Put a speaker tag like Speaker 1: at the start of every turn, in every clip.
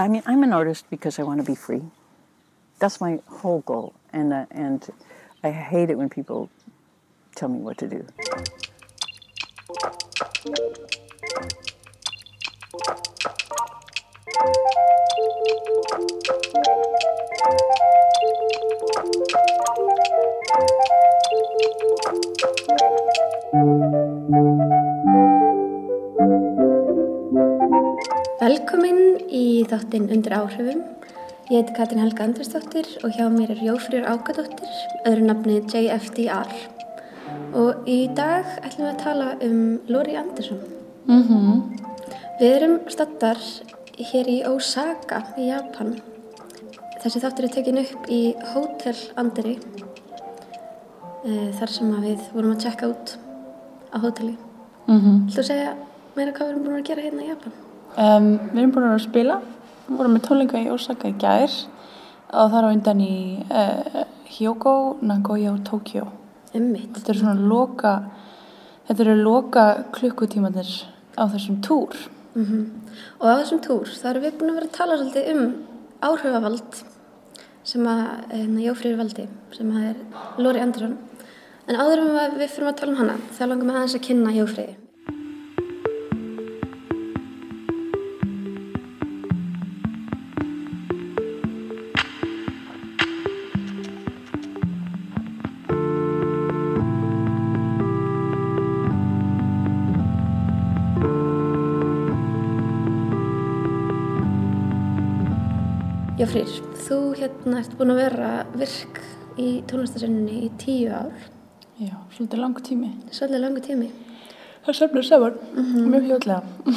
Speaker 1: I mean, I'm an artist because I want to be free. That's my whole goal, and uh, and I hate it when people tell me what to do.
Speaker 2: Í þáttinn Undir áhrifum. Ég heiti Katrin Helga Andresdóttir og hjá mér er Jófrýr Ágadóttir, öðru nafni JFDR. Og í dag ætlum við að tala um Lori Andersson. Við erum stattar hér í Osaka í Japan. Þessi þáttur er tekin upp í Hotel Andri, eh, þar sem við vorum að checka út á hóteli. Þú segja meira hvað við erum búin að gera hérna í Japan?
Speaker 3: Um, við erum búin að spila, við vorum með tónleika í Osaka í gær og þar á undan í uh, Hyogo, Nagoya og Tokyo.
Speaker 2: Ummitt.
Speaker 3: Þetta eru svona loka, þetta eru loka klukkutímanir á þessum túr.
Speaker 2: Og á þessum túr þá erum við búin að vera að tala svolítið um áhrifavald sem að hérna, Jófrýr valdi, sem að er Lori Andersson. En áður um að við fyrir að tala um hana, þá langar við aðeins að kynna Jófrýri. Jófrýr, þú hérna ert búin að vera virk í tónlistasenninni í tíu ár,
Speaker 3: Já, svolítið langur tími.
Speaker 2: svolítið langu tími.
Speaker 3: Það söfnur saman, mjög hljóðlega.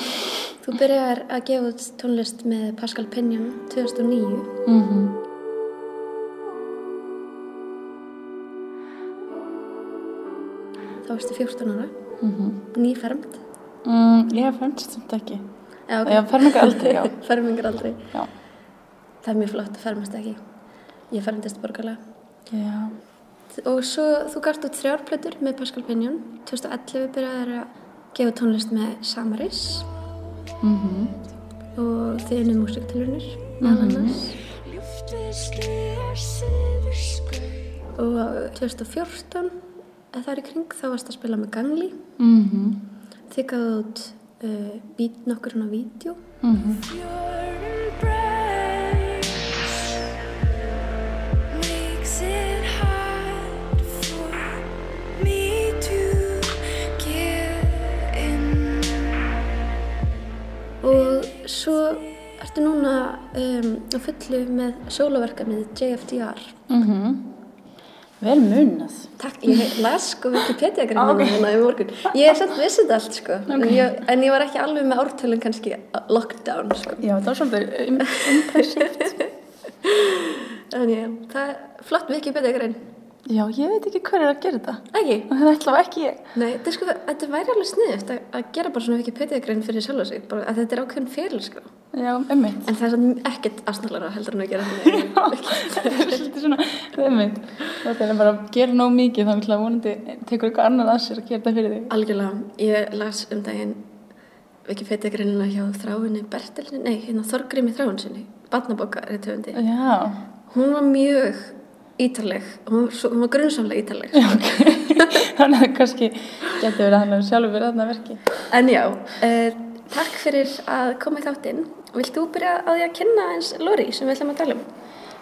Speaker 2: Þú byrjar að gefa út tónlist með Pascal Pinion 2009.
Speaker 3: Mm
Speaker 2: Þá varstu 14 ára, nýfermt.
Speaker 3: Mm, ég hef fennst samt ekki.
Speaker 2: Já, ok.
Speaker 3: Ég hef ferminga aldrei, já.
Speaker 2: Fermingar aldrei.
Speaker 3: Já.
Speaker 2: Það er mjög flott að fermast ekki. Ég fermdist borgarlega.
Speaker 3: Já.
Speaker 2: Og svo þú gafst út þrjárplötur með Pascal Pinion. 2011 byrjaði að gefa tónlist með Samaris
Speaker 3: Mm
Speaker 2: og þið unni músiktilunir meðal annars. Og 2014, eða það er í kring, þá varst að spila með Gangli.
Speaker 3: Mhm.
Speaker 2: Þið gafðu út uh, nokkur svona vídeo.
Speaker 3: Mhm.
Speaker 4: Makes
Speaker 2: svo ertu núna um, á fullu með sólaverkamið JFDR.
Speaker 3: Mhm. Vel munað.
Speaker 2: Takk, ég las sko Wikipedia-greinina hérna í morgun. Ég er satt vissið allt sko, en, ég, en ég var ekki alveg með ártölun kannski lockdown sko.
Speaker 3: Já, það var svolítið im- impressíft.
Speaker 2: En ég, það er flott Wikipedia-grein.
Speaker 3: Já, ég veit ekki hver er að gera þetta.
Speaker 2: Ekki?
Speaker 3: Það er alltaf ekki ég.
Speaker 2: Nei, þetta, er sko, þetta væri alveg sniðist að, að gera bara svona Wikipedia-grein fyrir sjálf sig, bara að þetta er ákveðin fyrir sko.
Speaker 3: Já, emmitt.
Speaker 2: En það er svona ekkert afsnallara heldur en að gera þannig.
Speaker 3: Það er svolítið svona, emmitt. Það er bara að gera nóg mikið, þá vil að vonandi tekur eitthvað annar að sér að gera þetta fyrir þig.
Speaker 2: Algjörlega, ég las um daginn Wikipedia-greinina hjá þráinni Bertelni, nei, hérna Þorgrimi þráinsinni.
Speaker 3: Já,
Speaker 2: Hún var mjög ítaleg, hún var, var grunnsamlega ítaleg.
Speaker 3: þannig að kannski getur verið að hann hefur sjálfur verið þarna að verki.
Speaker 2: En já, uh, takk fyrir að koma í þáttinn. Vilt þú byrja á því að kynna eins Lóri sem við ætlum að tala um?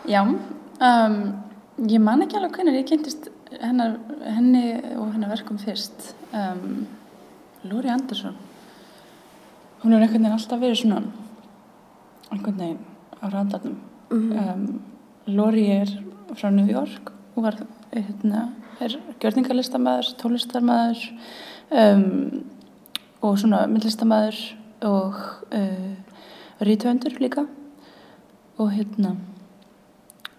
Speaker 3: Já, um, ég man ekki alveg hvernig ég kynntist hennar, henni og hennar verkum fyrst. Um, Lóri Andersson. Hún hefur einhvern veginn alltaf verið svona einhvern veginn á randarnum. um, Lóri er frá New York og var hérna, er gjörningarlistamæður, tónlistarmæður um, og svona myndlistamæður og uh, rítvöndur líka. Og hérna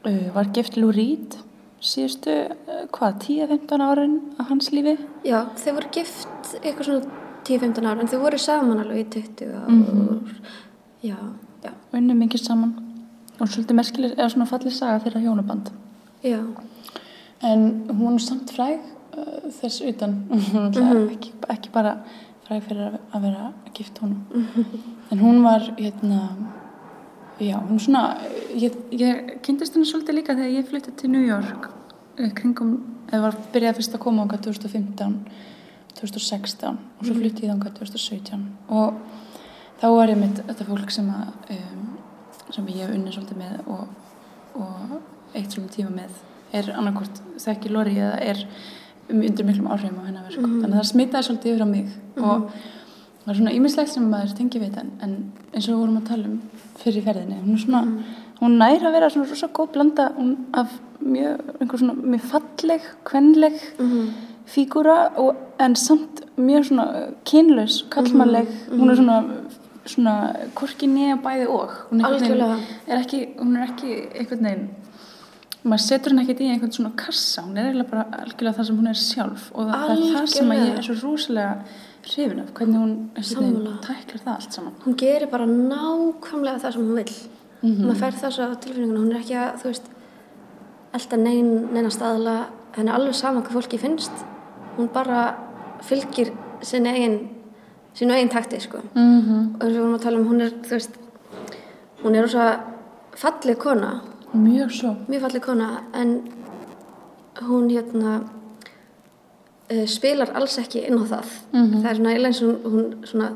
Speaker 3: uh, var gift Lou Reed síðustu, uh, hvað, 10-15 árin á hans lífi?
Speaker 2: Já, þau voru gift eitthvað svona 10-15 ára en þau voru saman alveg í 20 ár.
Speaker 3: Mhm.
Speaker 2: Já, já,
Speaker 3: og unnum mikið saman. Og svolítið merkileg, eða svona fallið saga þeirra hjónaband
Speaker 2: já.
Speaker 3: En hún er samt fræg uh, þess utan, hún er ekki, ekki bara fræg fyrir að, vera gift honum. En hún var, hérna, Já, hún svona, ég, ég kynntist henni svolítið líka þegar ég flytti til New York eh, kringum, eða var byrjaði fyrst að koma ánga 2015, 2016 og svo flytti ég ánga 2017 og þá var ég mitt þetta fólk sem að um, sem ég hef unnið svolítið með og, og eitt svolítið tíma með. Er annarkvort þekki Lori eða er undir miklum áhrifum á hennar verkum þannig að það smitaði svolítið yfir á mig. Og það er svona ýmislegt sem maður tengi við en, en eins og við vorum að tala um fyrir ferðinni, hún er svona hún nær að vera svona rosa góð blanda af mjög, einhver svona mjög falleg, kvenleg fígúra og, en samt mjög svona kynlaus, kallmannleg hún er svona svona hvorki nýja bæði og. Hún er, veginn- er ekki, hún er ekki einhvern veginn maður setur henni ekkert í einhvern svona kassa hún er eiginlega bara algjörlega það sem hún er sjálf og það, það er það sem að ég er svo rosalega hrifin af, hvernig hún tæklar það allt saman
Speaker 2: hún gerir bara nákvæmlega það sem hún vill
Speaker 3: Mhm.
Speaker 2: maður fær svo á tilfinninguna hún er ekki að, þú veist alltaf nein, neina staðla henni er alveg sama hvað fólki finnst hún bara fylgir sinni eigin eigin takti sko.
Speaker 3: mm -hmm.
Speaker 2: og eins og við vorum að tala um hún er þú veist hún er rosa falleg kona
Speaker 3: mjög svo
Speaker 2: mjög falleg kona en hún hérna uh, spilar alls ekki inn á það. Það er svona eins og hún, svona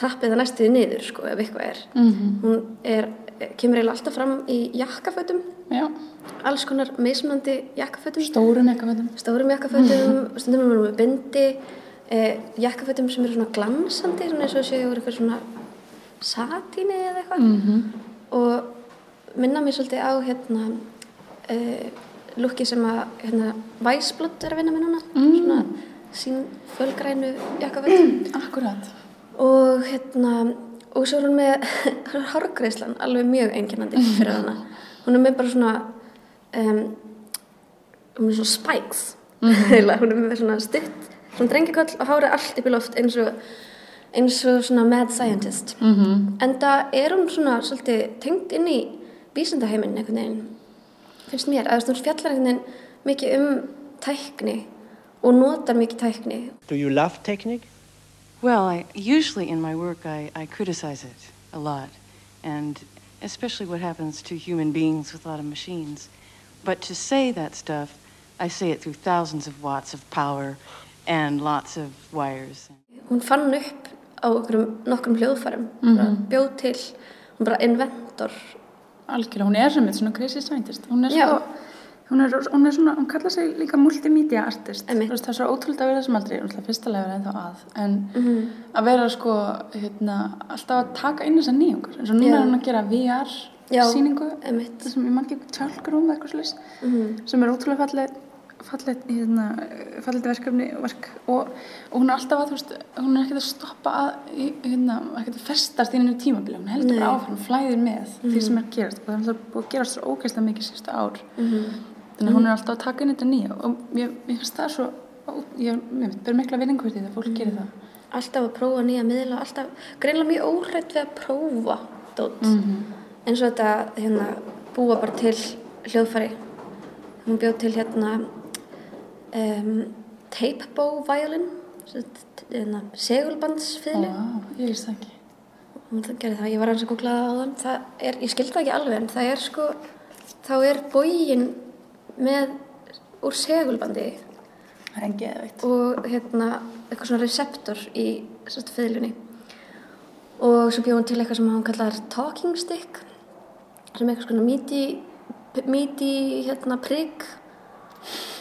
Speaker 2: tappið það næstuði niður sko ef eitthvað er.
Speaker 3: Mm
Speaker 2: hún er, kemur eiginlega alltaf fram í jakkafötum.
Speaker 3: Já,
Speaker 2: alls konar mismunandi jakkafötum.
Speaker 3: Stórum eitthvað
Speaker 2: stórum jakkafötum stundum er hún með bindi eh, jakkafötum sem eru svona glansandi svona eins og séu eitthvað svona satíni eða eitthvað.
Speaker 3: Mm -hmm.
Speaker 2: og minna mér svolítið á hérna uh, lukki sem að hérna, Væsblödd er að vinna með núna. Svona sín fölgrænu jakkaföld
Speaker 3: akkurat.
Speaker 2: Og hérna og svo er hún með hárgreislan alveg mjög einkennandi fyrir hana. Hún er með bara svona um, hún er svona spikes. Heila, hún er með svona stutt svona drengjakoll og hárið allt upp í loft eins og eins og svona mad scientist.
Speaker 3: Mm -hmm.
Speaker 2: En það er hún svona svolítið tengt inn í vísindaheimin einhvern veginn, finnst mér, að þú fjallar einhvern veginn mikið um tækni og notar mikið tækni.
Speaker 5: Do you love technique?
Speaker 6: Well, I, usually in my work, I, I criticize it a lot, and especially what happens to human beings with a lot of machines. But to say that stuff, I say it through thousands of watts of power and lots of wires.
Speaker 2: Hún fann upp á okkurum, nokkrum hljóðfærum, bara bjóð til, hún bara inventor.
Speaker 3: Algjörlega, hún er sem eitt svona crazy scientist. Hún er sko hún er, hún er svona, hún kallar sig líka multimedia artist. Veist, það er svo ótrúlega að vera þessum aldrei legur en þá að en
Speaker 2: Mhm.
Speaker 3: að vera sko hérna, alltaf að taka inn þessar nýjungar. Eins og núna er hún að gera VR það sem ég mann ekki tjálkurum eða eitthvað slis
Speaker 2: Mhm.
Speaker 3: sem er ótrúlega falleg fallet, hérna, fallet verkefni verk, og, og hún er alltaf að veist, hún er ekkert að stoppa að, í- hérna, ekkert að festast í tímabili. Hún heldur bara áfram, flæðir með því sem er að gerast. Og það er alltaf búið að gerast svo ógeðslega mikið sísta ár. Þannig að hún er alltaf að taka inn þetta nýja. Og ég, ég finnst það svo ég, ég ber mikla vinningu fyrir því að fólk gerir það.
Speaker 2: Alltaf að prófa nýja miðla, alltaf greinlega mjög óhrætt við að prófa dót. Eins og þetta hérna, búa bara til hljóðfæri. Hún bjóð til hérna um, tape bow violin, hérna, segulbandsfiðlu.
Speaker 3: Vá, ég veist ekki
Speaker 2: ég var hans að googla á þann. Það er, ég skildi það ekki alveg, en það er sko, þá er bógin með úr segulbandi og hérna eitthvað svona receptor í sérst fiðlunni. Og svo bjóð hún til eitthvað sem hann kallar talking stick, sem er eitthvað svona midi, midi hérna prigg,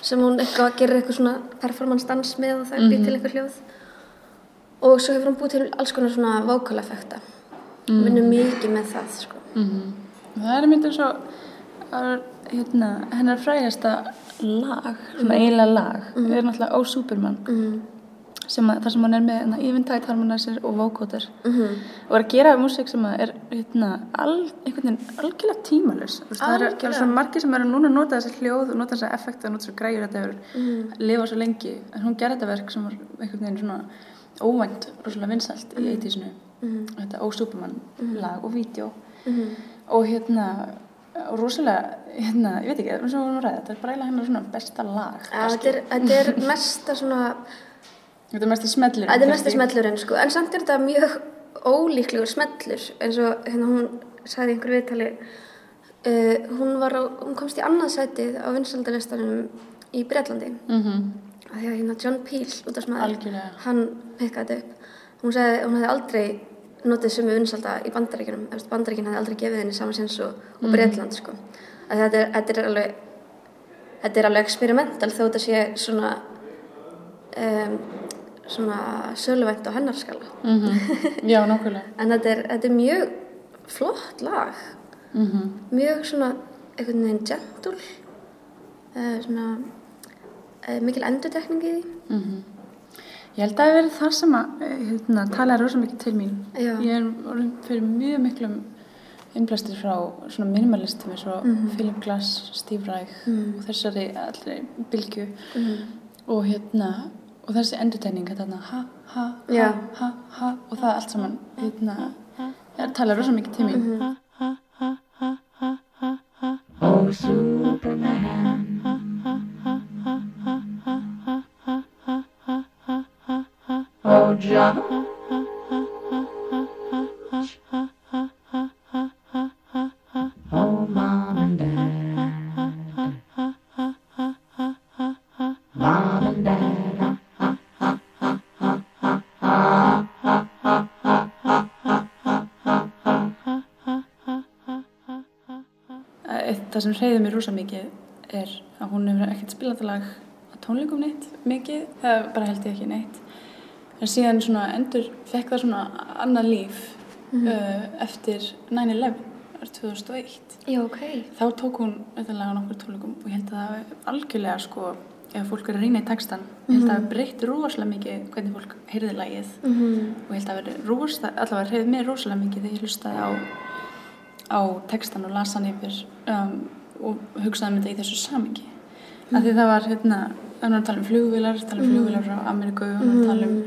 Speaker 2: sem hún eitthvað gerir eitthvað svona performance dans með og það er býtt til eitthvað hljóð. Og svo hefur hún búið til alls konar svona vocal effekta. Mm. Vinnum mikið með það, sko.
Speaker 3: það er myndið svo að, hérna, hennar frægasta lag, svona eiginlega lag er náttúrulega Ó Superman sem að, þar sem hann er með hérna, Eventide Harmonizer og Vocoder. Og er að gera músík sem að er hérna, al, einhvern veginn algjörlega tímalus það er að gera svo margir sem eru núna að nota þessi hljóð og nota þessi effekta og nota þessi græjur þetta hefur mm. lifað svo lengi. En hún gerði þetta verk sem var einhvern veginn svona óvænt, rosalega vinsælt í 80-sinu þetta Ó Superman lag og vídeo. Og hérna og rosalega, hérna, ég veit ekki eins og við vorum að ræða, þetta er bara eiginlega hennar svona besta lag
Speaker 2: er, þetta er mesta svona,
Speaker 3: þetta er mesta smellur
Speaker 2: þetta er mesta smellurinn, sko. En samt er þetta mjög ólíklegur smellur, eins og hérna hún sagði í einhverju viðtali uh, hún, var á, hún komst í annað sætið á vinsaldalistanum í Breitlandi
Speaker 3: Mm -hmm.
Speaker 2: að hérna John Peel út af smaður
Speaker 3: Algjörlega.
Speaker 2: hann pikkaði þetta upp hún sagði hún hefði aldrei notið sömu vinsalda í bandaríkjunum Eftir, bandaríkjun hefði aldrei gefið henni saman sens og, og Breitland sko. að þetta er, þetta er alveg þetta er alveg experimental þó þetta sé svona um, svona söluvænt á hennar skala.
Speaker 3: Já, nákvæmlega.
Speaker 2: en þetta er, þetta er mjög flott lag.
Speaker 3: Mm
Speaker 2: mjög svona einhvern veginn gentle. Uh, svona uh, mikil endutekning í því.
Speaker 3: Ég held að það hafi verið þar sem að eh, hérna, talaði rosa mikið til mín.
Speaker 2: Já.
Speaker 3: Ég er orðin fyrir mjög miklum innblæstir frá svona minimalistum eins og Philip Glass, Steve Reich og þessari allri bylgju. Og hérna og þessi endurtegning þetta ha, ha, ha, ha, ha og það allt saman hérna, það talaði rosa mikið til mín. Sem hreyði mér rosa mikið er að hún hefur ekkert spilað lag á tónleikum neitt mikið, það bara held ég ekki neitt. En síðan svona endur fekk það svona annað líf uh, eftir 9-11 árið 2001
Speaker 2: Já, ok.
Speaker 3: þá tók hún þetta lag á nokkur tónleikum og ég held að það hafi algjörlega sko ef fólk er að reyna í textan ég held að það hafi breytt rosalega mikið hvernig fólk heyrði lagið.
Speaker 2: Mhm.
Speaker 3: og ég held að það allavega hreyði mér rosalega mikið þegar ég hlustaði á á textan og las hann yfir um, og hugsaði um þetta í þessu samingi af því það var hérna hann var að tala um flugvilar, tala um flugvilar frá Ameríku og tala um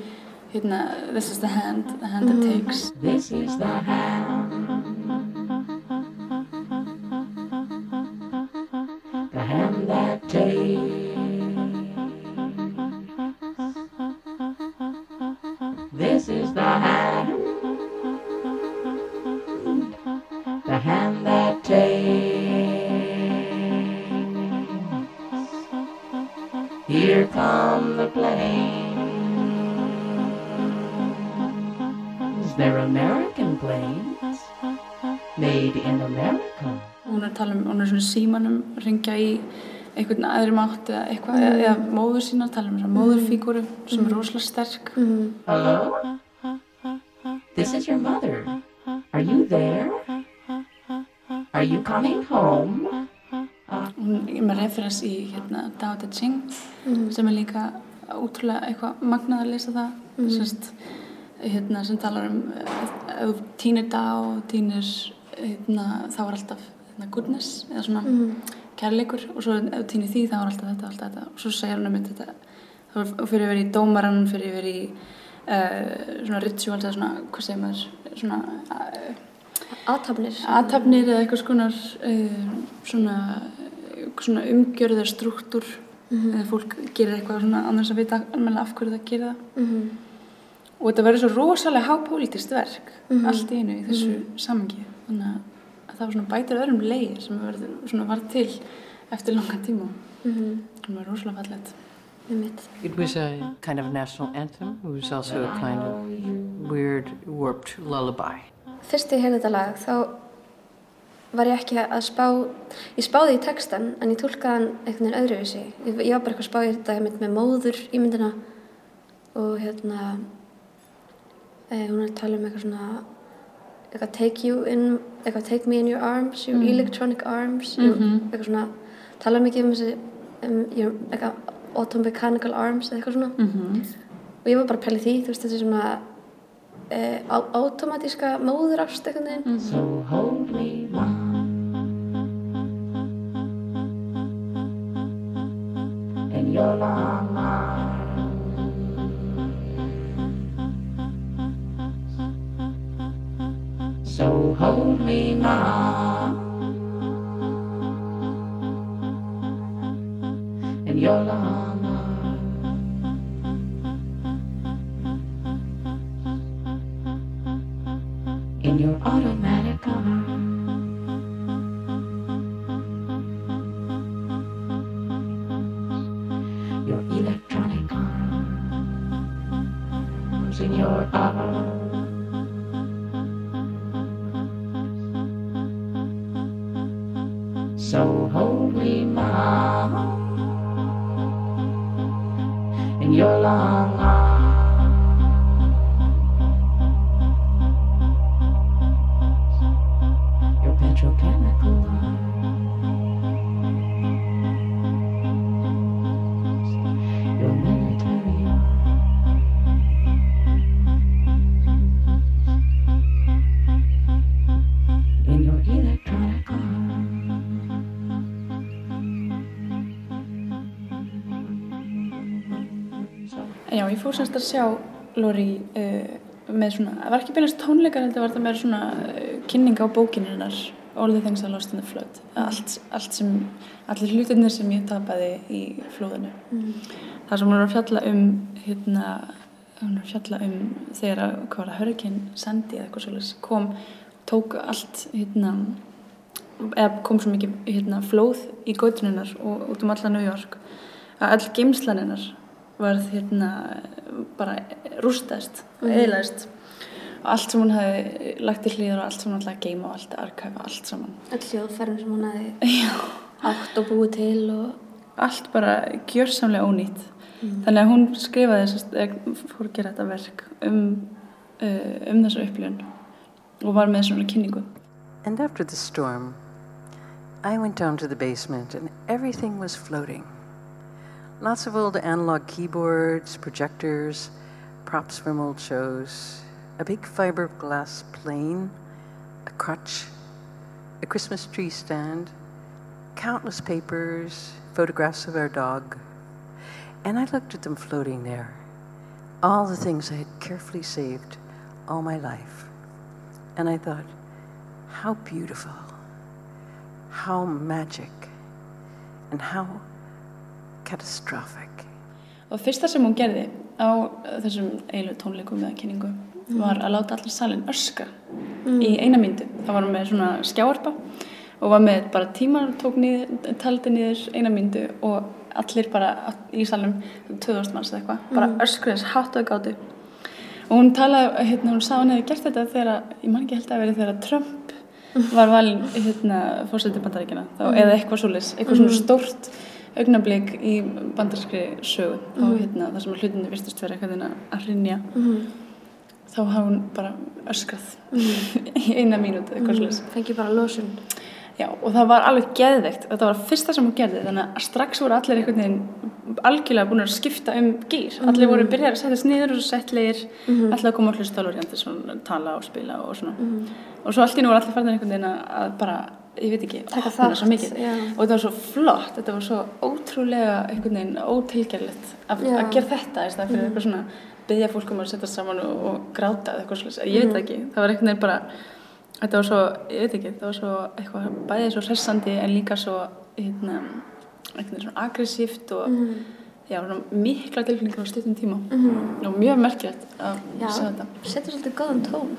Speaker 3: hérna this is the hand, the hand that takes.
Speaker 5: This is the hand.
Speaker 3: Aðri mátt eða eitthvað, eða, eða móður sína tala um svona móðurfígúru sem er rosalega sterk
Speaker 5: Hello? This is your mother. Are you there? Are you coming home?
Speaker 3: hún er með referens í hérna Dao De Ching sem er líka útrúlega eitthvað magnað að lesa það mm. Sest, hérna, sem talar um ef þú týnir Dao týnir hérna, þá er alltaf hérna, goodness eða svona kærleikur og svo ef týnir því þá er alltaf þetta, alltaf þetta. Og svo segir hún um þetta. Þá fyrir yfir í dómaran fyrir yfir í uh, svona rituals eða svona, hvað segir maður svona uh,
Speaker 2: Athafnir.
Speaker 3: aðtapnir eða eitthvað skonar uh, svona, svona umgjörðar struktúr. Eða fólk gerir eitthvað svona annars að vita almennilega af hverju það gerir það.
Speaker 2: Mhm.
Speaker 3: og þetta verður svo rosalega hápólítist verk allt í einu í þessu samhengi. Þannig að svona bætir öðrum leir sem verður, svona var til eftir langan tíma
Speaker 2: Mhm.
Speaker 3: það var rosalega fallegt
Speaker 2: Einmitt.
Speaker 6: It was a kind of national anthem. It was also a kind of weird, warped lullaby.
Speaker 2: Fyrst ég heyrði þetta lag þá var ég ekki að spá, ég spáði í textan en ég tólkaði hann einhvern veginn öðruvísi. Ég, ég var bara eitthvað að spá í þetta einmitt með móður ímyndina og hérna eh, hún er að tala um eitthvað svona eitthvað take you in, eitthvað take me in your arms, your electronic arms, your, eitthvað svona tala mikið um þessi, um your, eitthvað automechanical arms eða eitthvað svona. Og ég var bara að í því, þú veist þessi svona e, automatíska móðurást einhvern veginn.
Speaker 5: So hold me, mom. In your long arms. So hold me, mom. In your long arms. In your automatic arms.
Speaker 3: Fór semst að sjá Lóri uh, með svona, það var ekki beinast tónleikar heldur var það með svona uh, kynning á bókinu hennar All the things I lost in the flood. Allt, allt sem, allir hlutinir sem ég tapaði í flóðinu. Það sem hún er að fjalla um hérna, hún er að fjalla um þegar að, hvað var það, Hurricane Sandy eða eitthvað svolítið kom, tók allt hérna eða kom svo mikið hérna, flóð í gautuninnar og út um alla New York. Að all geimslaninnar varð hérna bara rústaðist og eðlaðist og allt sem hún hafi lagt í hlýður og allt sem hún ætlaði að geima og allt að arkæfa, allt saman.
Speaker 2: Öll hljóðferðin sem hún hefði átt og búið til og
Speaker 3: allt bara gjörsamlega ónýtt. Þannig að hún skrifaði eða fór að gera þetta verk um, uh, um þessa upplifun og var með svona kynningu.
Speaker 6: And after the storm, I went down to the basement and everything was floating. Lots of old analog keyboards, projectors, props from old shows, a big fiberglass plane, a crutch, a Christmas tree stand, countless papers, photographs of our dog. And I looked at them floating there, all the things I had carefully saved all my life. And I thought, how beautiful, how magic, and how catastrophic.
Speaker 3: og fyrsta sem hún gerði á þessum eiginlega tónleikum eða kynningu var að láta allir salin öskra í eina myndu. Það var með svona skjáarpa og var með bara tímar tók niður, taldi niður eina myndu og allir bara í salnum 2000 manns eða eitthvað bara öskriðis hátt og gátu. Og hún talaði, hérna, hún sá hún hefði gert þetta þegar, ég man ekki held að verið þegar Trump var valin hérna, fórsetið bandaríkina þá, eða eitthvað svoleiðis, eitthvað svona stórt augnablík í bandarískri sögu. Og hérna, þar sem hlutinu virtist vera eitthvað að rinja þá hafði hún bara öskrað í eina mínúti eitthvað svoleiðis.
Speaker 2: Fengi bara losun.
Speaker 3: Já, og það var alveg geðveikt. Þetta var fyrsta sem hún gerði þannig að strax voru allir einhvern veginn algjörlega búin að skipta um gýr allir voru byrjar að setjast niður og svo settlegir allir að koma að hlusta svona tala og spila og svona. Og svo nú voru allir farnir einhvern veginn að- að bara ég veit ekki,
Speaker 2: Taka þátt,
Speaker 3: svo mikið.
Speaker 2: Já.
Speaker 3: og þetta var svo flott, þetta var svo ótrúlega einhvern veginn ótilgerlegt að,
Speaker 2: Já.
Speaker 3: að gera þetta stað fyrir eitthvað svona byggja fólk um að setja saman og, og gráta eða eitthvað slús, ég veit það ekki það var einhvern veginn bara þetta var svo, ég veit ekki, það var svo eitthvað bæðið svo hressandi en líka svo hérna, einhvern veginn svona aggressíft og já, svona mikla tilfinningar á stuttum tíma. Og mjög merkilegt að
Speaker 2: Já,
Speaker 3: sjá þetta.
Speaker 2: setur svolítið góðan tón.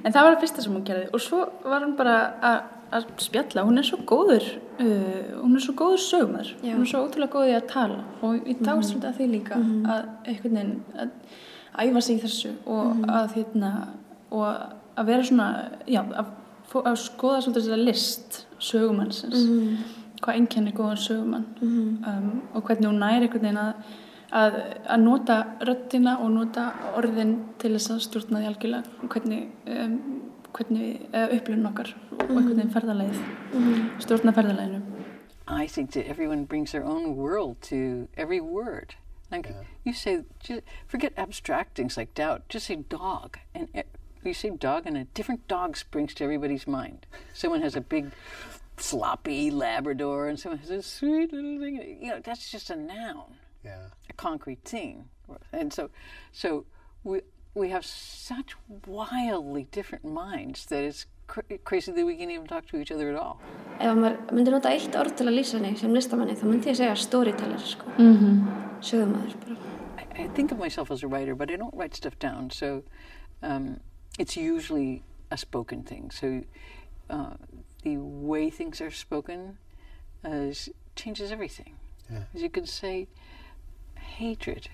Speaker 3: En það var það fyrsta sem hún gerði og svo var hún bara að, að spjalla, hún er svo góður, uh, hún er svo góður sögumar,
Speaker 2: Já.
Speaker 3: hún er svo ótrúlega góð í að tala og ég dást svolítið að því líka að einhvern veginn að æfa sig í þessu og að hérna, og að vera svona, já, að, að skoða svolítið þessa list sögumannsins, hvað einkennir góðan sögumann. Um, og hvernig hún næri einhvern veginn að að, að nota röddina og nota orðin til þess að stjórna því algjörlega. Hvernig, um, hvernig uh, okkar og einhvern veginn ferðalegið stjórna ferðaleginu
Speaker 6: I think that everyone brings their own world to every word. Like you say, just forget abstract things like doubt. Just say dog, and you say dog, and a different dog springs to everybody's mind. Someone has a big, floppy Labrador, and someone has a sweet little thing. You know, that's just a noun.
Speaker 7: Yeah.
Speaker 6: a concrete thing. And so, so we we have such wildly different minds that it's cr- crazy that we can even talk to each other at all.
Speaker 2: ef maður myndi nota eitt orð til að lýsa henni sem listamanni þá myndi ég segja storyteller sko. mm -hmm. sögumæður bara
Speaker 6: I, I think of myself as a writer, but I don't write stuff down. So um, it's usually a spoken thing. So uh, the way things are spoken uh, is, changes everything. As you can say hatred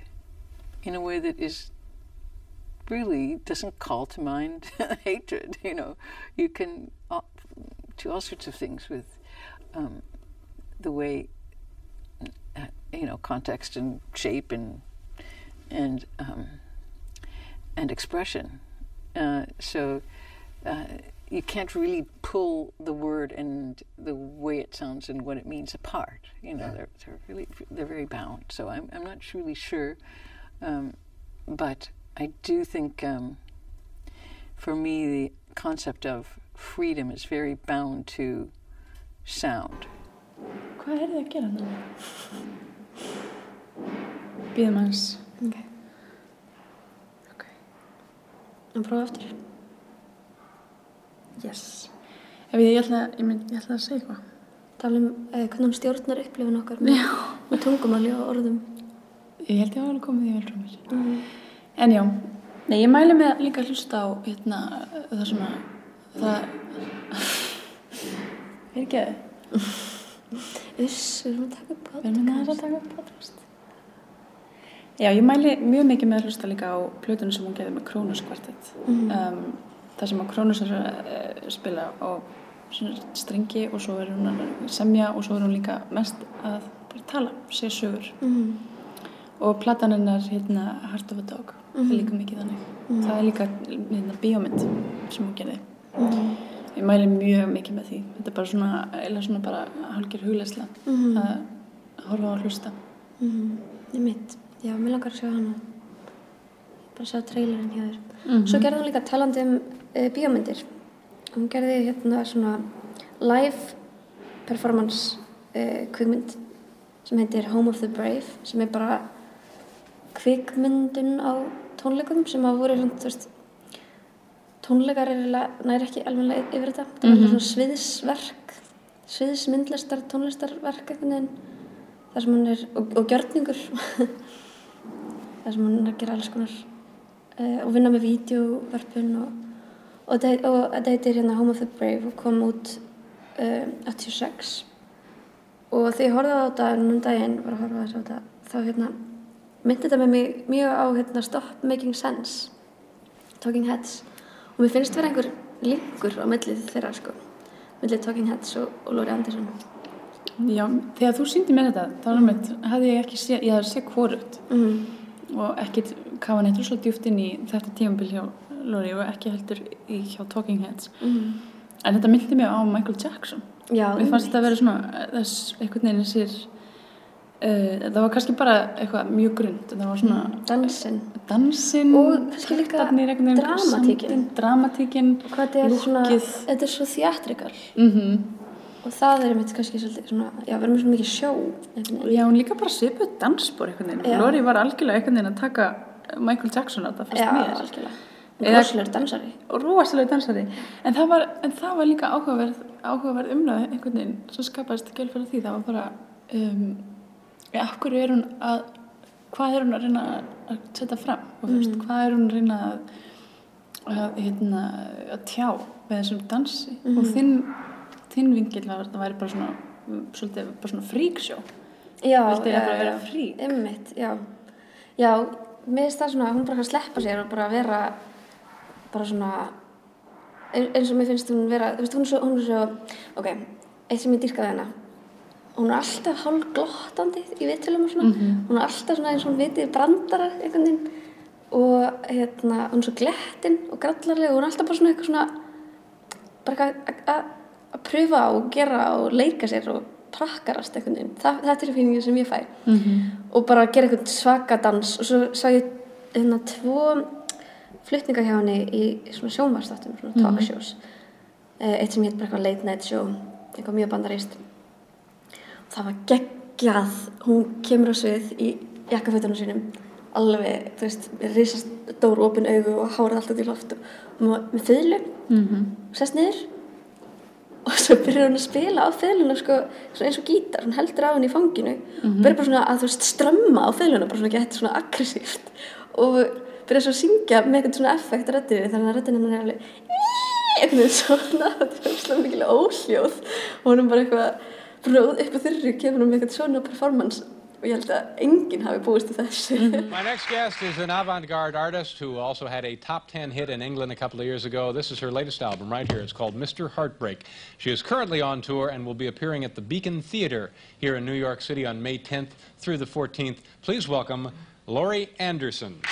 Speaker 6: in a way that is really doesn't call to mind hatred. You know, you can do all sorts of things with
Speaker 1: um, the way uh, you know context and shape and and um, and expression. Uh, so uh, you can't really pull the word and the way it sounds and what it means apart. You know, they're, they're really they're very bound. So I'm I'm not really sure, um, but I do think um, for me the concept of freedom is very bound to sound.
Speaker 3: Hvað er þið að gera núna? Býðum hans.
Speaker 2: Ok.
Speaker 3: Ok.
Speaker 2: En prófa aftur.
Speaker 3: Yes. Ef ég, ég, ætla, ég, mynd, ég ætla að segja eitthvað.
Speaker 2: Tala um uh, hvernig hún stjórnar upplifun okkar með, með tungumáli og orðum.
Speaker 3: Ég held ég að hafa komið því vel frá mér. En já, nei, ég mæli með líka að hlusta á hérna, það svona, það, er ekki að
Speaker 2: Uss, við erum að taka upp
Speaker 3: Við erum að taka podcast. Já, ég mæli mjög mikið með að hlusta líka á plötunum sem hún gerði með Krónus kvartett. Um, það sem að Krónus er að uh, spila á svona strengi og svo er hún að semja og svo er hún líka mest að bara tala, segja sögur.
Speaker 2: Mm.
Speaker 3: Og platan hennar hérna Heart of a Dog er líka mikið þannig. Það er líka hérna bíómynd sem hún gerði. Ég mæli mjög mikið með því. Þetta er bara svona, eða svona bara hálfgerð hugleysla að horfa á að hlusta.
Speaker 2: Mm. Ég mitt. Já, mér langar að sjá hana. Bara sjá trailerinn hjá þér. Svo gerði hún líka talandi um uh, bíómyndir. Hún gerði hérna svona live performance uh, kvikmynd sem heitir Home of the Brave sem er bara kvikmyndun á tónleikum sem að voru þú veist, tónleikar er eiginlega- nær ekki alveg yfir þetta. Það var svona sviðisverk, sviðismyndlistar, tónlistarverk. Það sem hún er, og, og gjörningur, það sem hún er að gera alls konar uh, og vinna með vídeovörpun og, og, og þetta heitir hérna Home of the Brave og kom út uh, 86 og þegar ég horfði á þetta núna um daginn, var að horfa á þetta, þá hérna myndi þetta með mig mjög á hérna Stop Making Sense Talking Heads og mér finnst vera einhver linkur á millið þeirra sko millið Talking Heads og, og Lóri Andersson
Speaker 3: Já, þegar þú síndi mér þetta, þá mm. mitt, hafði ég ekki sé, ég sé hvorut
Speaker 2: mm.
Speaker 3: og ekkit kafa neitt rosalega djúft inn í þetta tímabil hjá Lori og ekki heldur í hjá Talking Heads.
Speaker 2: Mm.
Speaker 3: En þetta myndi mig á Michael Jackson.
Speaker 2: Já,
Speaker 3: Mér fannst þetta að vera svona, þess, einhvern veginn sér, uh, það var kannski bara eitthvað mjög grund, það var svona
Speaker 2: dansinn
Speaker 3: dansinn,
Speaker 2: Og kannski líka dramatíkin.
Speaker 3: dramatíkin,
Speaker 2: hvað þetta er svona,
Speaker 3: lúkkið.
Speaker 2: þetta er svo þjætrikal
Speaker 3: Mhm.
Speaker 2: og það er mitt kannski svona, já, erum svo mikið sjó.
Speaker 3: Já, hún líka bara svipuð dansbor. Lori var algjörlega einhvern veginn að taka Michael Jackson á þetta fyrst
Speaker 2: Já,
Speaker 3: mér. Eða-
Speaker 2: Rosalur dansari.
Speaker 3: Og rosalega dansari. En það var, en það var líka áhugaverð, áhugaverð umræð einhvern veginn sem skapaðist gæl fyrir því. Það var bara, um, ja, af hverju er hún að, hvað er hún að reyna að setja fram? Og þú veist, hvað er hún að reyna að, að, hérna, að tjá með þessum dansi? Og þinn, þinn vingil var, það væri bara svona, mm, svolítið, bara svona fríksjó.
Speaker 2: Já,
Speaker 3: bara vera
Speaker 2: já.
Speaker 3: frík?
Speaker 2: Einmitt, já. Já, mér finnst það svona, hún bara sleppa sér og bara vera, bara svona, ein- eins og mér finnst hún vera, þú veist, hún er svo, hún er svo, ok, eitt sem ég dýrkaði hana, hún er alltaf hálf glottandi í viðtölum og svona, hún er alltaf svona eins og hún vitið brandara einhvern veginn og hérna, hún er svo glettin og grallarlega og hún er alltaf bara svona eitthvað svona, bara að- pröfa og gera og leika sér og prakkarast einhvern veginn. Þa, þetta er finningin sem ég fæ. -hmm. Og bara gera einhvern svaka dans og svo sá ég hérna tvo flutninga hjá henni í svona sjónvarstáttum, svona talkshows. Eh, Eitt sem hétt bara eitthvað late night show, eitthvað mjög bandaríst. Það var geggjað, hún kemur á svið í jakkafötunum sínum, alveg, þú veist, með risast dór opin augu og hárið alltaf til loft og með fiðlu.
Speaker 3: Mhm.
Speaker 2: og sest niður. Og svo byrjar hún að spila á fiðluna sko, eins og gítar, hún heldur á henni í fanginu. Og byrjar bara svona að þú veist strömma á fiðluna, bara svona gett svona aggressíft. Og byrjar svo að syngja með eitthvað svona effekt á röddinu þannig að röddinu hennar er alveg eitthvað svona, þetta er svona mikilvæg óhljóð. Og hún er bara eitthvað bara upp á þurru kemur hún með eitthvað svona performance og ég held að enginn hafi búist til þessu. Mhm.
Speaker 7: My next guest is an avant garde artist who also had a top 10 hit in England a couple of years ago. This is her latest album right here. It's called Mr. Heartbreak. She is currently on tour and will be appearing at the Beacon Theater here in New York City on May 10th through the 14th. Please welcome Laurie Anderson.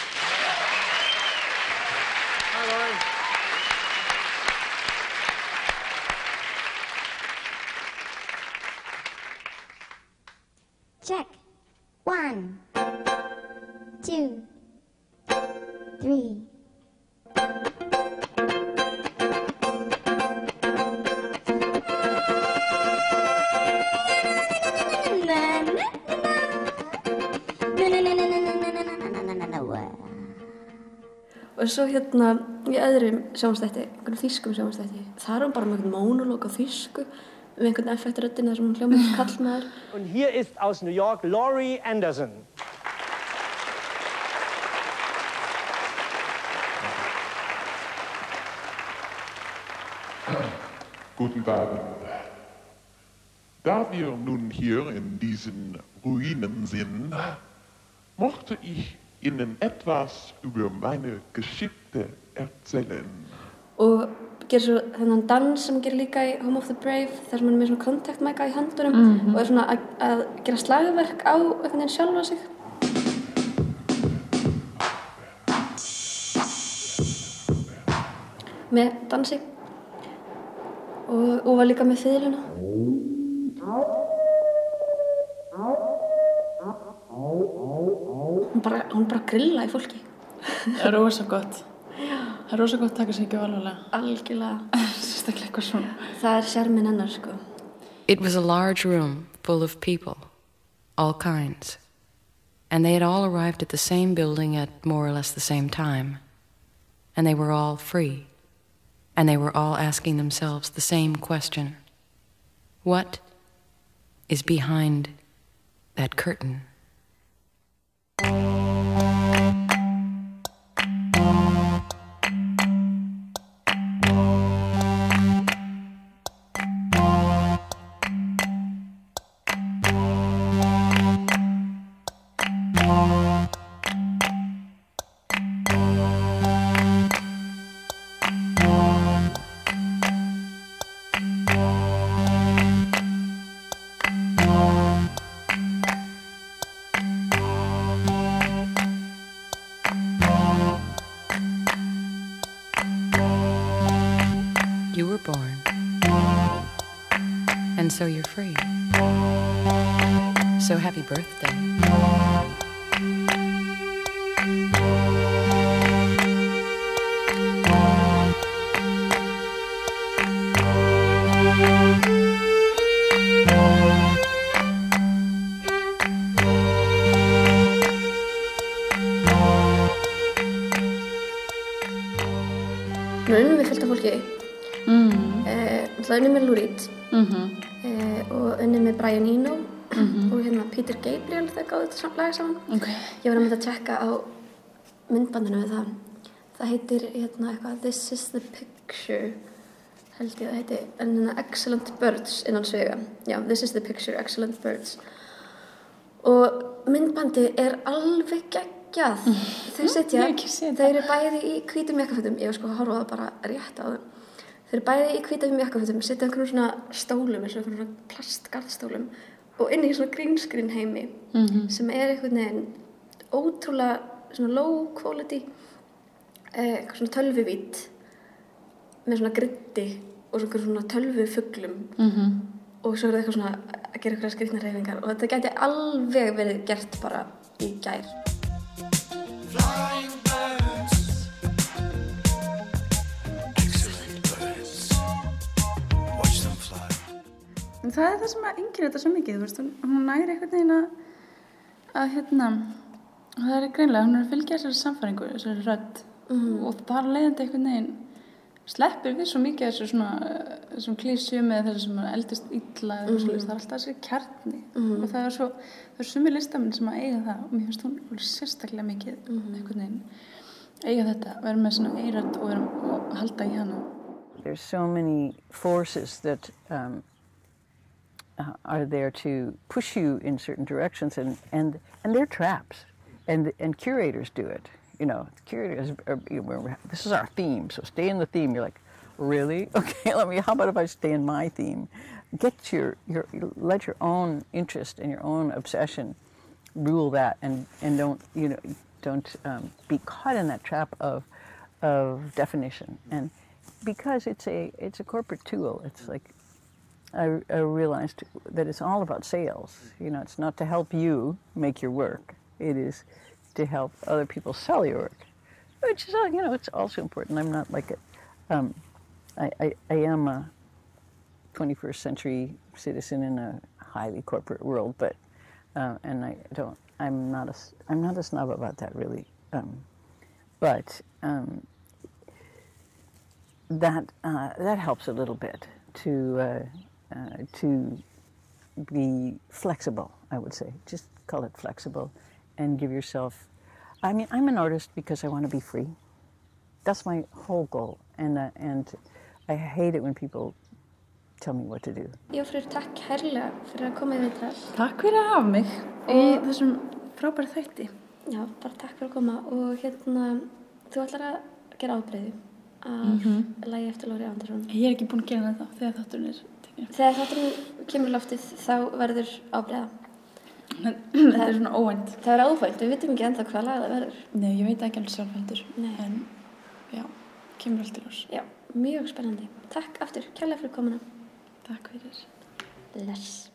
Speaker 2: Og svo hérna í öðrum sjónstætti, einhvern þýskum sjónstætti, þar er hún bara með einhvern mónulók á þýsku, með einhvern effektröddin þar sem hún hljómar til kallmaður.
Speaker 8: Und hier ist aus New York Laurie Anderson.
Speaker 9: Guten Abend. Da wir nun hier in diesen Ruinen sind, mochte ich Ihnen etwas über meine Geschichte erzählen.
Speaker 2: Og gerir svo þennan dans sem gerir líka í Home of the Brave, þar sem hún er með svona kontaktmæka í höndunum
Speaker 3: Mhm.
Speaker 2: og er svona að, að gera slagverk á einhvern veginn sjálfa sig. Með dansi. Og, og var líka með fiðluna. Hún bara, hún bara grilla í fólki.
Speaker 3: Það er rosa gott. Það er rosa gott að taka sig ekki alvarlega.
Speaker 2: Algjörlega.
Speaker 3: Sérstaklega eitthvað svona.
Speaker 2: Það er sérminn hennar, sko.
Speaker 6: It was a large room full of people, all kinds. And they had all arrived at the same building at more or less the same time. And they were all free. And they were all asking themselves the same question What is behind that curtain? You born. And so you're free. So happy birthday.
Speaker 2: Þetta samt laga saman.
Speaker 3: Ok.
Speaker 2: Ég var að mynda að tjekka á myndbandinu við það. Það heitir hérna eitthvað This is the picture held ég að það heiti en hérna Excellent Birds innan svega. Já, This is the picture, Excellent Birds. Og myndbandi er alveg geggjað.
Speaker 3: Hef ekki séð
Speaker 2: þau eru bæði í hvítum jakkafutum. Ég var sko að horfa það bara rétt á. Þau eru bæði í hvítum jakkafutum, sitja einhvern svona stólum, eins og einhvern svona plastgarðstólum og inn í svona greenskrin heimi
Speaker 3: Mhm.
Speaker 2: sem er einhvern veginn ótrúlega svona low quality eh, eitthvað svona tölvuvít með svona gritti og svona, tölvufuglum
Speaker 3: Mhm.
Speaker 2: og svo er það eitthvað svona að gera eitthvað skrýtna reyfingar og þetta gæti alveg verið gert bara í gær
Speaker 4: Flying
Speaker 3: En það er það sem að yngir þetta svo mikið, þú veist, hún, hún næri einhvern veginn að, að hérna, og það er greinlega, hún er að fylgja þessari samfæringu, þessari rödd
Speaker 2: Mhm.
Speaker 3: og bara leiðandi einhvern veginn sleppir við svo mikið þessu svona, þessum klísjum eða þessu sem eldist illa mm
Speaker 2: Mhm.
Speaker 3: það er alltaf þessi kjarni
Speaker 2: Mhm.
Speaker 3: og það er svo, það er sumi listamenn sem að eiga það og mér finnst hún sérstaklega mikið
Speaker 2: Mhm.
Speaker 3: einhvern veginn eiga þetta, vera með svona eirödd og, vera, og halda í hana.
Speaker 1: There's so many forces that um, uh, are there to push you in certain directions, and and and they're traps, and and curators do it. You know, curators. Are, you know, this is our theme, so stay in the theme. You're like, really? Okay, let me. How about if I stay in my theme? Get your your let your own interest and your own obsession rule that, and and don't you know don't um, be caught in that trap of of definition and because it's a it's a corporate tool. It's like I, I realized that it's all about sales. You know, it's not to help you make your work. It is to help other people sell your work, which is you know it's also important. I'm not like a um, I, I, I am a 21st century citizen in a highly corporate world, but uh, and I don't I'm not a I'm not a snob about that really, um, but um, that uh, that helps a little bit to uh, uh, to be flexible. I would say just call it flexible, and give yourself. I mean, I'm an artist because I want to be free. That's my whole goal, and uh, and I hate it when people tell me what to do.
Speaker 2: Jófrur, takk herrlega fyrir að koma í viðtal.
Speaker 3: Takk fyrir að hafa mig í
Speaker 2: Og-
Speaker 3: þessum frábæri þætti.
Speaker 2: Já, bara takk fyrir að koma og hérna, þú ætlar að gera ábreyðu af
Speaker 3: Mhm.
Speaker 2: lagi eftir Lóri Andersson.
Speaker 3: Ég er ekki búin að gera þetta þegar þátturinn er.
Speaker 2: Þegar þátturinn kemur loftið þá verður ábreyða.
Speaker 3: Þetta er svona óvænt.
Speaker 2: Það er óvænt, við vitum ekki ennþá hvað lag það verður.
Speaker 3: Nei, ég veit ekki alveg sjálf heldur.
Speaker 2: Nei.
Speaker 3: En já, kemur allt í ljós.
Speaker 2: Já, mjög spennandi. Takk aftur, kærlega fyrir komuna.
Speaker 3: Takk fyrir.
Speaker 2: Bless.